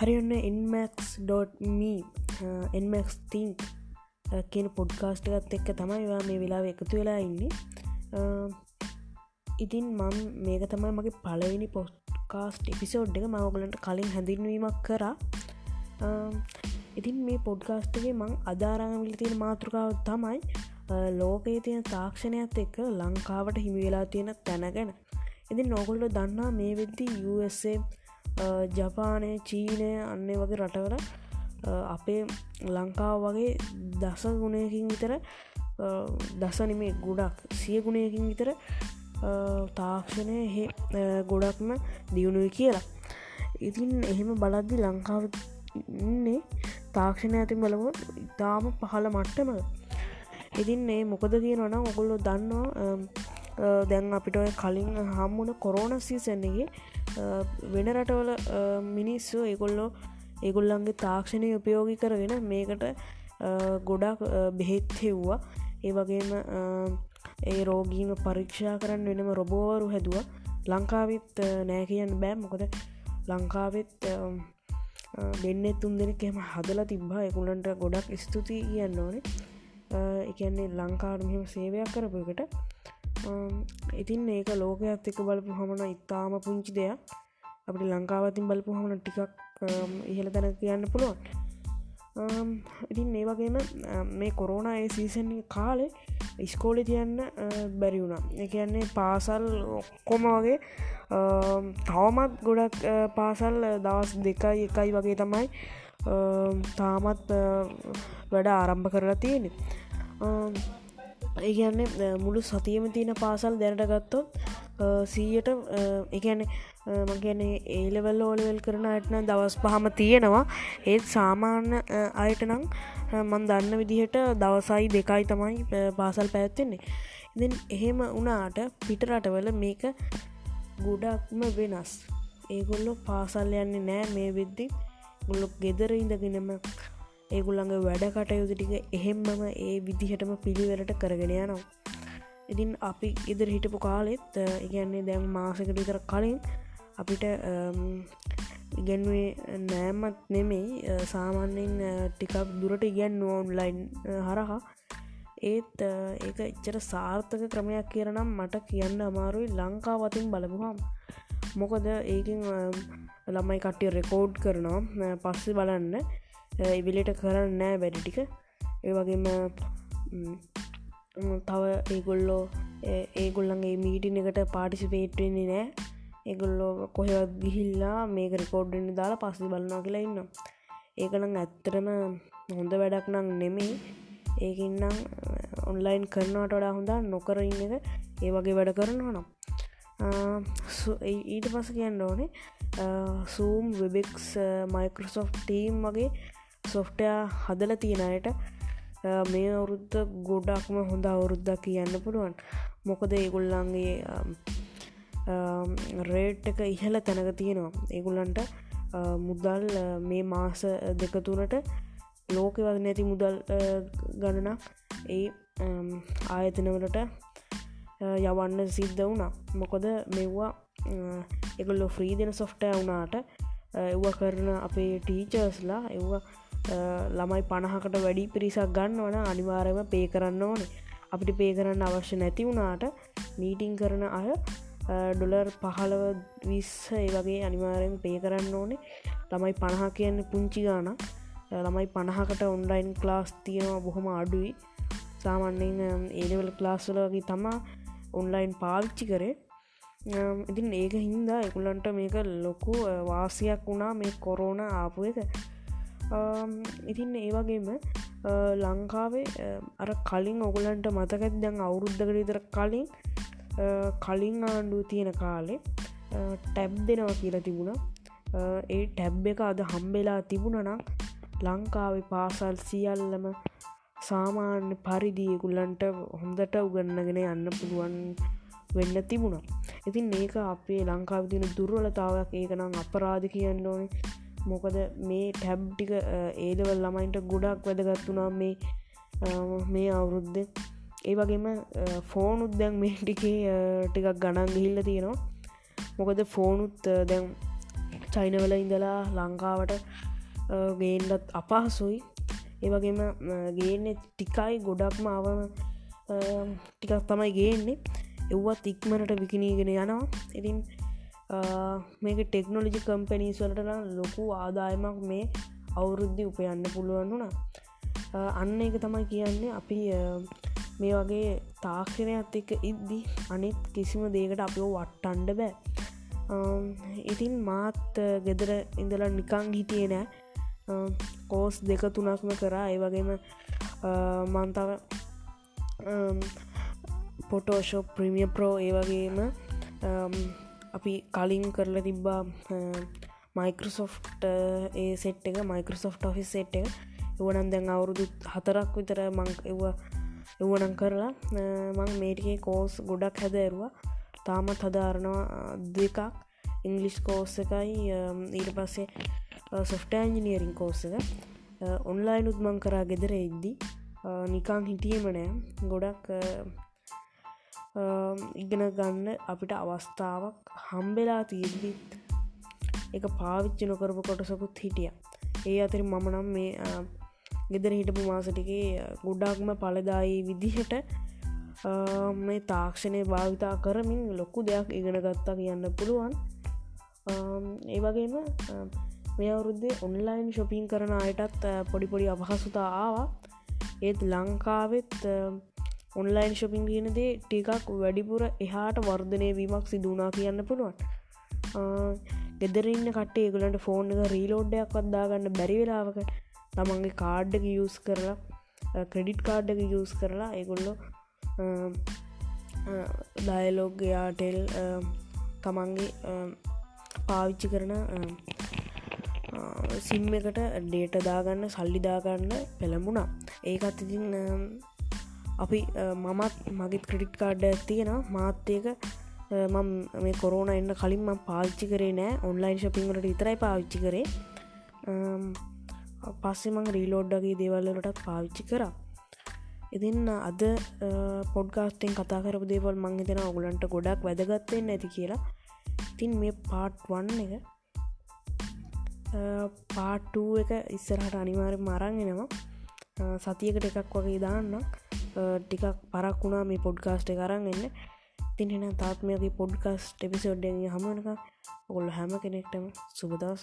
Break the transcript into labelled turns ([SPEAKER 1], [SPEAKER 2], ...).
[SPEAKER 1] හරින්න එන්මක්ස්.me එන්මක්ස් think කියන පොඩ්කාස්ටගත් එක්ක තමයිවා මේ වෙලා එකතු වෙලා ඉන්නේ. Uh, ඉතින් මම මේක තමයි මගේ පලවෙනි පොස්්කාස්ට් එපිසෝඩ් එක. මවගලන්ට කලින් හැඳින්වීමක් කරා. Uh, ඉතින් මේ පොඩ්කාස්ටගේ මං අධාරංවිල තියෙන මාතෘකාව තමයි uh, ලෝකයේ තියෙන තාක්ෂණයක් එක්ක ලංකාවට හිමි වෙලා තියෙන තැනගැන ඉතින් නොගොල්ල දන්නා මේ වෙද්දි USA ජපානය චීනය අන්නේ වගේ රටවල අපේ ලංකාව වගේ දස ගුණයකින් විතර දසනිමේ ගොඩක් සිය ගුණයකින් විතර තාක්ෂණය එහෙ ගොඩක්ම දියුණුයි කියලා. ඉතින් එහෙම බලද්දි ලංකාව ඉන්නේ තාක්ෂණය ඇති බලව ඉතාම පහළ මට්ටම ඉතින් ඒ මොකද කියනවන ඔගොල්ලො දන්නවා දැන් අපිට කලින් හම්මුණ කොරෝණ සීසන්නගේ වෙන රටවල මිනිස්සු ඒගොල්ලෝ ඒගොල්ලන්ගේ තාක්ෂණය උපයෝගි කරගෙන මේකට ගොඩක් බෙහෙත් හෙව්වා. ඒ වගේම ඒ රෝගීම පරීක්ෂා කරන්න වෙනම රොබෝවරු හැදුව. ලංකාවිත් නෑ කියන්න බෑ. මොකද ලංකාවෙත් දෙන්න තුන් දෙනෙක් එම හදලා තිබ්බා. එකුලන්ට ගොඩක් ස්තුතියි කියන්න ඕනේ. එකන්නේ ලංකාට මෙම සේවයක් කරපුකට ඉතින් ඒක ලෝකයක් එක බලපු හමන ඉතාම පුංචි දෙයක්. අපි ලංකාවතින් බලපු හමන ටිකක් ඉහළ තැන කියන්න පුළුවන්. ඉතින් ඒ වගේම මේ කොරෝණ ඒ සීසන් කාලේ ඉස්කෝලි තියන්න බැරි වුණා. එකන්නේ පාසල් ඔක්කොම වගේ තවමත් ගොඩක් පාසල් දවස් දෙකයි එකයි වගේ තමයි තාමත් වැඩ ආරම්භ කරලා තියෙනෙ ඒගැන්නේ මුළු සතියම තියෙන පාසල් දැනට ගත්තොත් සීයට එකන මගැන ඒලවල් ඕලවල් කරන අයටන දවස් පහම තියෙනවා. ඒත් සාමාන්‍ය අයට නං මන් දන්න විදිහට දවසයි දෙකයි තමයි පාසල් පැත්වෙන්නේ ඉතින් එහෙම වනාට පිටරටවල මේක ගොඩක්ම වෙනස්. ඒගොල්ලො පාසල් යන්නේ නෑ මේ වෙද්දි. ගොල්ලො ගෙදර ඉඳගෙනම ඒගුල්ලඟ වැඩ කටයුතු ටික එහෙම්මම ඒ විදිහටම පිළිවෙලට කරගෙන යනවා. ඉතින් අපි ඉදර හිටපු කාලෙත් ඉගැන්නේ දැන් මාසකට විතර කලින් අපිට ඉගැන්වේ නෑමත් නෙමෙයි සාමාන්‍යෙන් ටිකක් දුරට ඉගැන් ඔන්ලයින් හරහා. ඒත් ඒක එච්චර සාර්ථක ක්‍රමයක් කියරනම් මට කියන්න අමාරුයි ලංකාවතින් බලපුහම් මොකද ඒකින් ළමයි කට්ටිය රෙකෝඩ් කරනවා පස්සෙ බලන්න. ඉවිලට කරන්න නෑ වැඩි ටික. ඒ වගේම තව ඒගොල්ලෝ ඒගොල්ලන්ගේ මීටින එකට පාටිසිපේට්වෙන්නේ නෑ. ඒගොල්ලෝ කොහෙවත් ගිහිල්ලා මේක රෙකෝඩ්ඩෙන් දාලා පස්සි බලනා කියලා ඉන්න ඒකනම් ඇත්තරම හොඳ වැඩක් නං නෙමෙයි. ඒකන්නම් ඔන්ලයින් කරනට වඩා හොඳා නොකර ඉන්න එක ඒ වගේ වැඩ කරනවා නම්. ඊට පස කියන්න ඕනේ සූම් වෙබෙක්ස් මයිකෝසොෆ් ටීම් වගේ සොෆ්ටයා හදල තියෙනයට මේ අවුරුද්ධ ගොඩක්ම හොඳ අවුරුද්දක් කියන්න පුළුවන්. මොකද ඒගොල්ලන්ගේ රේට් එක ඉහල තැනක තියෙනවා. ඒගුල්ලන්ට මුදල් මේ මාස දෙකතුනට ලෝකවද නැති මුදල් ගණනක් ඒ ආයතනවලට යවන්න සිද්ධ වුණා. මොකොද මෙව්වා එකොල්ලො ෆ්‍රී දෙන සොෆ්ටය වුණාට එව්ව කරන අපේ ටීචර්ස්ලා එව්වා ළමයි පණහකට වැඩි පිරිසක් ගන්න වන අනිවාරයම පේ කරන්න ඕනේ. අපිට පේ කරන්න අවශ්‍ය නැති වුණාට මීටිං කරන අය ඩොලර් පහළව විස්ස ඒ වගේ අනිවාරයෙන් පේ කරන්න ඕනේ. ළමයි පණහ කියන්න පුංචි ගාන ළමයි පණහකට ඔන්ලයින් ක්ලාස් තියෙනවා බොහොම අඩුයි. සාමන්‍යෙන් ඒලවල ක්ලාස්වල වගේ තමා ඔන්ලයින් පාවිච්චි කරේ. ඉතින් ඒක හින්දා එකුලන්ට මේක ලොකු වාසියක් වුණා මේ කොරෝණ ආපු එක. ඉතින් ඒවගේම ලංකාවේ අර කලින් ඔගුලන්ට මතකැත් දැන් අවුරුද්ධකට විතර කලින් කලින් ආණ්ඩුව තියෙන කාලේ ටැබ් දෙනවා කියලා තිබුණා. ඒ ටැබ් එක අද හම්බෙලා තිබුණනම් ලංකාවේ පාසල් සියල්ලම සාමාන්‍ය පරිදියකුල්ලන්ට හොඳට උගන්නගෙන යන්න පුළුවන් වෙන්න තිබුණා. ඉතින් ඒක අපේ ලංකාව තින දුර්වලතාවක් ඒකනම් අපරාධ කියන්න ඕනේ. මොකද මේ ටැබ්ටික ඒදවල් ළමයින්ට ගොඩක් වැදගත්තුනා මේ මේ අවුරුද්ධ ඒ වගේම ෆෝනුත් දැන් මේ ටිකේ ටිකක් ගණන් ගිහිල්ල තියෙනවා. මොකද ෆෝනුත් දැන් චයිනවල ඉඳලා ලංකාවට ගේන්ඩත් අපහසුයි. ඒවගේම ගේන්නේ ටිකයි ගොඩක්ම අවම ටිකක් තමයි ගේන්නේ. එව්වත් ඉක්මනට විකිනීගෙන යනවා. ඉතින් මේක ටෙක්නොලජි කම්පැනීස්වලට ලොකු ආදායමක් මේ අවුරුද්ධි උපයන්න පුළුවන් වුණා. අන්න එක තමයි කියන්නේ අපි මේ වගේ තාක්ෂණයත් එක ඉද්දි අනිත් කිසිම දේකට අපිෝ වට්ටන්ඩ බෑ. ඉතින් මාත් ගෙදර ඉඳලා නිකං හිටිය නෑ. කෝස් දෙක තුනක්ම කරා. ඒ වගේම මන්තාව පොටෝෂෝ ප්‍රමිය ප්‍රෝ ඒ වගේම අපි කලින් කරලා තිබ්බා මයිකරසොෆ්ට ඒ සෙට් එක මයිකරසොෆ් ඔෆිස් සෙට් එක. එවනම් දැන් අවුරුදු හතරක් විතර මං එව එවනම් කරලා මං මේටිකේ කෝස් ගොඩක් හැදෑරුවා. තාමත් හදාරනවා දෙකක්. ඉංගලිස් කෝස් එකයි ඊට පස්සේ සොෆ්ට ඇන්ජිනියරින් කෝස් එක. ඔන්ලයින් උත්මං කරා ගෙදර එද්දි. නිකං හිටියමනෑ ගොඩක් ඉගෙන ගන්න අපිට අවස්ථාවක් හම්බෙලා තියද්දිත් එක පාවිච්චි නොකරපු කොටසකුත් හිටිය. ඒ අතරි මම නම් මේ ගෙදර හිටපු මාසටිකේ ගොඩක්ම පලදායි විදිහට මේ තාක්ෂණය භාවිතා කරමින් ලොක්කු දෙයක් ඉගෙන ගත්තා කියන්න පුළුවන්. ඒ වගේම මේ අවුරුද්දේ ඔන්ලයින් ශොපින් කරන අයටත් පොඩිපොඩි අපහසුතා ආවා. ඒත් ලංකාවෙත් ඔන්ලයින් ශොපින් කියනදේ ටිකක් වැඩිපුර එහාට වර්ධනය වීමක් සිදුනා කියන්න පුළුවන්. ගෙදරන්න කටේ ගලට ෆෝන් එක රීලෝඩ්ඩයක් වත්දාගන්න බැරි වෙලාවක තමන්ගේ කාඩ්ඩක යස් කරලා ක්‍රඩිට් කාඩ්ඩක යස් කරලා ඒගොල්ලො දයලෝගයාටෙල් තමන්ගේ පාවිච්චි කරන සිම් එකට ඩේට දාගන්න සල්ලිදාගන්න පෙළඹුණා. ඒකත් ඉතින් අපි මමත් මගේත් ක්‍රඩිට් කාඩ්ඩ ඇතියෙන මාත්‍යයක මම මේ කොරෝන එන්න කලින් ම පාච්චි කරේ නෑ. ඔන්ලයින් ශපිංගලට විතරයි පාවිච්චි කරේ. පස්සෙ මං රීලෝඩ්ඩගේ දේවල්ලටත් පාවිච්චි කරා. ඉතින් අද පොඩ්ගාස්ටෙන් කතා කරපු දේවල් මං හිතෙන ඔගුලන්ට ගොඩක් වැදගත්තෙන් ඇති කියලා. තින් මේ පාට් වන්න එක පාට්ටූ එක ඉස්සරහට අනිවාර මරංගෙනවා සතියකට එකක් වගේ දාන්න ටිකක් පරක් වුණා මේ පොඩ්කාස්ට කරන්න එන්න. තිනෙන තාත්මයගේ පොඩ්කාස්ට එපිසෝඩ්ඩ හමනක ඔගොල්ල හැම කෙනෙක්ටම සුබදස්